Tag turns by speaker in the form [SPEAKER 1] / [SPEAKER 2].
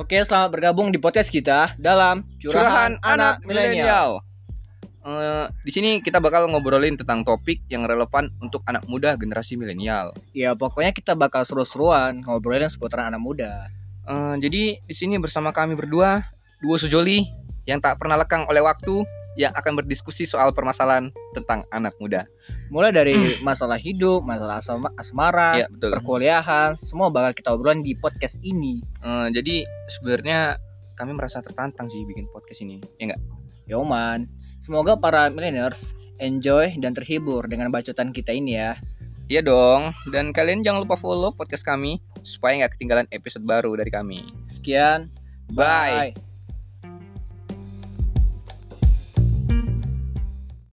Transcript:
[SPEAKER 1] Oke, selamat bergabung di podcast kita dalam Curahan, Anak Milenial.
[SPEAKER 2] Eh, di sini kita bakal ngobrolin tentang topik yang relevan untuk anak muda generasi milenial.
[SPEAKER 1] Ya, pokoknya kita bakal seru-seruan ngobrolin seputar anak muda.
[SPEAKER 2] Eh, jadi di sini bersama kami berdua, duo sejoli yang tak pernah lekang oleh waktu yang akan berdiskusi soal permasalahan tentang anak muda.
[SPEAKER 1] Mulai dari masalah hidup, masalah asma- asmara,
[SPEAKER 2] Ya, betul.
[SPEAKER 1] perkuliahan, semua bakal kita obrolin di podcast ini.
[SPEAKER 2] Eh, jadi sebenarnya kami merasa tertantang sih bikin podcast ini. Ya enggak?
[SPEAKER 1] Yoman, semoga para millennials enjoy dan terhibur dengan bacotan kita ini ya.
[SPEAKER 2] Iya dong. Dan kalian jangan lupa follow podcast kami supaya nggak ketinggalan episode baru dari kami.
[SPEAKER 1] Sekian,
[SPEAKER 2] Bye.
[SPEAKER 1] bye.